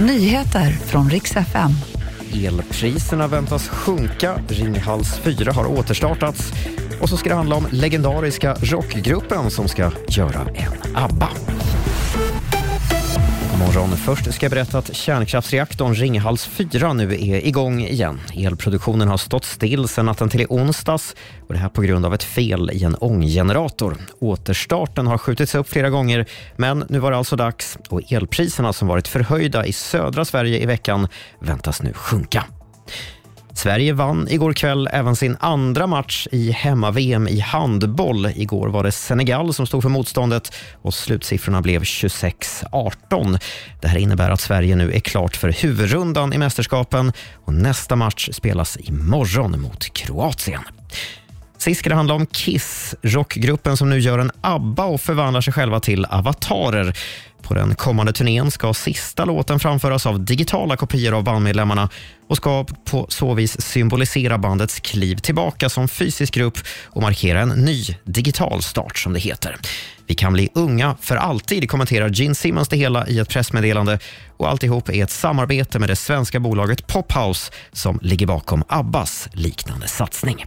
Nyheter från riks FM. Elpriserna väntas sjunka, Ringhals 4 har återstartats och så ska det handla om legendariska rockgruppen som ska göra en ABBA. Morgon. Först ska jag berätta att kärnkraftsreaktorn Ringhals 4 nu är igång igen. Elproduktionen har stått still sedan natten till i onsdags och det här på grund av ett fel i en ånggenerator. Återstarten har skjutits upp flera gånger men nu var det alltså dags och elpriserna som varit förhöjda i södra Sverige i veckan väntas nu sjunka. Sverige vann igår kväll även sin andra match i hemma-VM i handboll. Igår var det Senegal som stod för motståndet och slutsiffrorna blev 26-18. Det här innebär att Sverige nu är klart för huvudrundan i mästerskapen och nästa match spelas imorgon mot Kroatien. Sist ska det handla om Kiss, rockgruppen som nu gör en ABBA och förvandlar sig själva till avatarer. På den kommande turnén ska sista låten framföras av digitala kopior av bandmedlemmarna och ska på så vis symbolisera bandets kliv tillbaka som fysisk grupp och markera en ny digital start, som det heter. Vi kan bli unga för alltid, kommenterar Gene Simmons det hela i ett pressmeddelande. Och alltihop är ett samarbete med det svenska bolaget Pophouse som ligger bakom Abbas liknande satsning.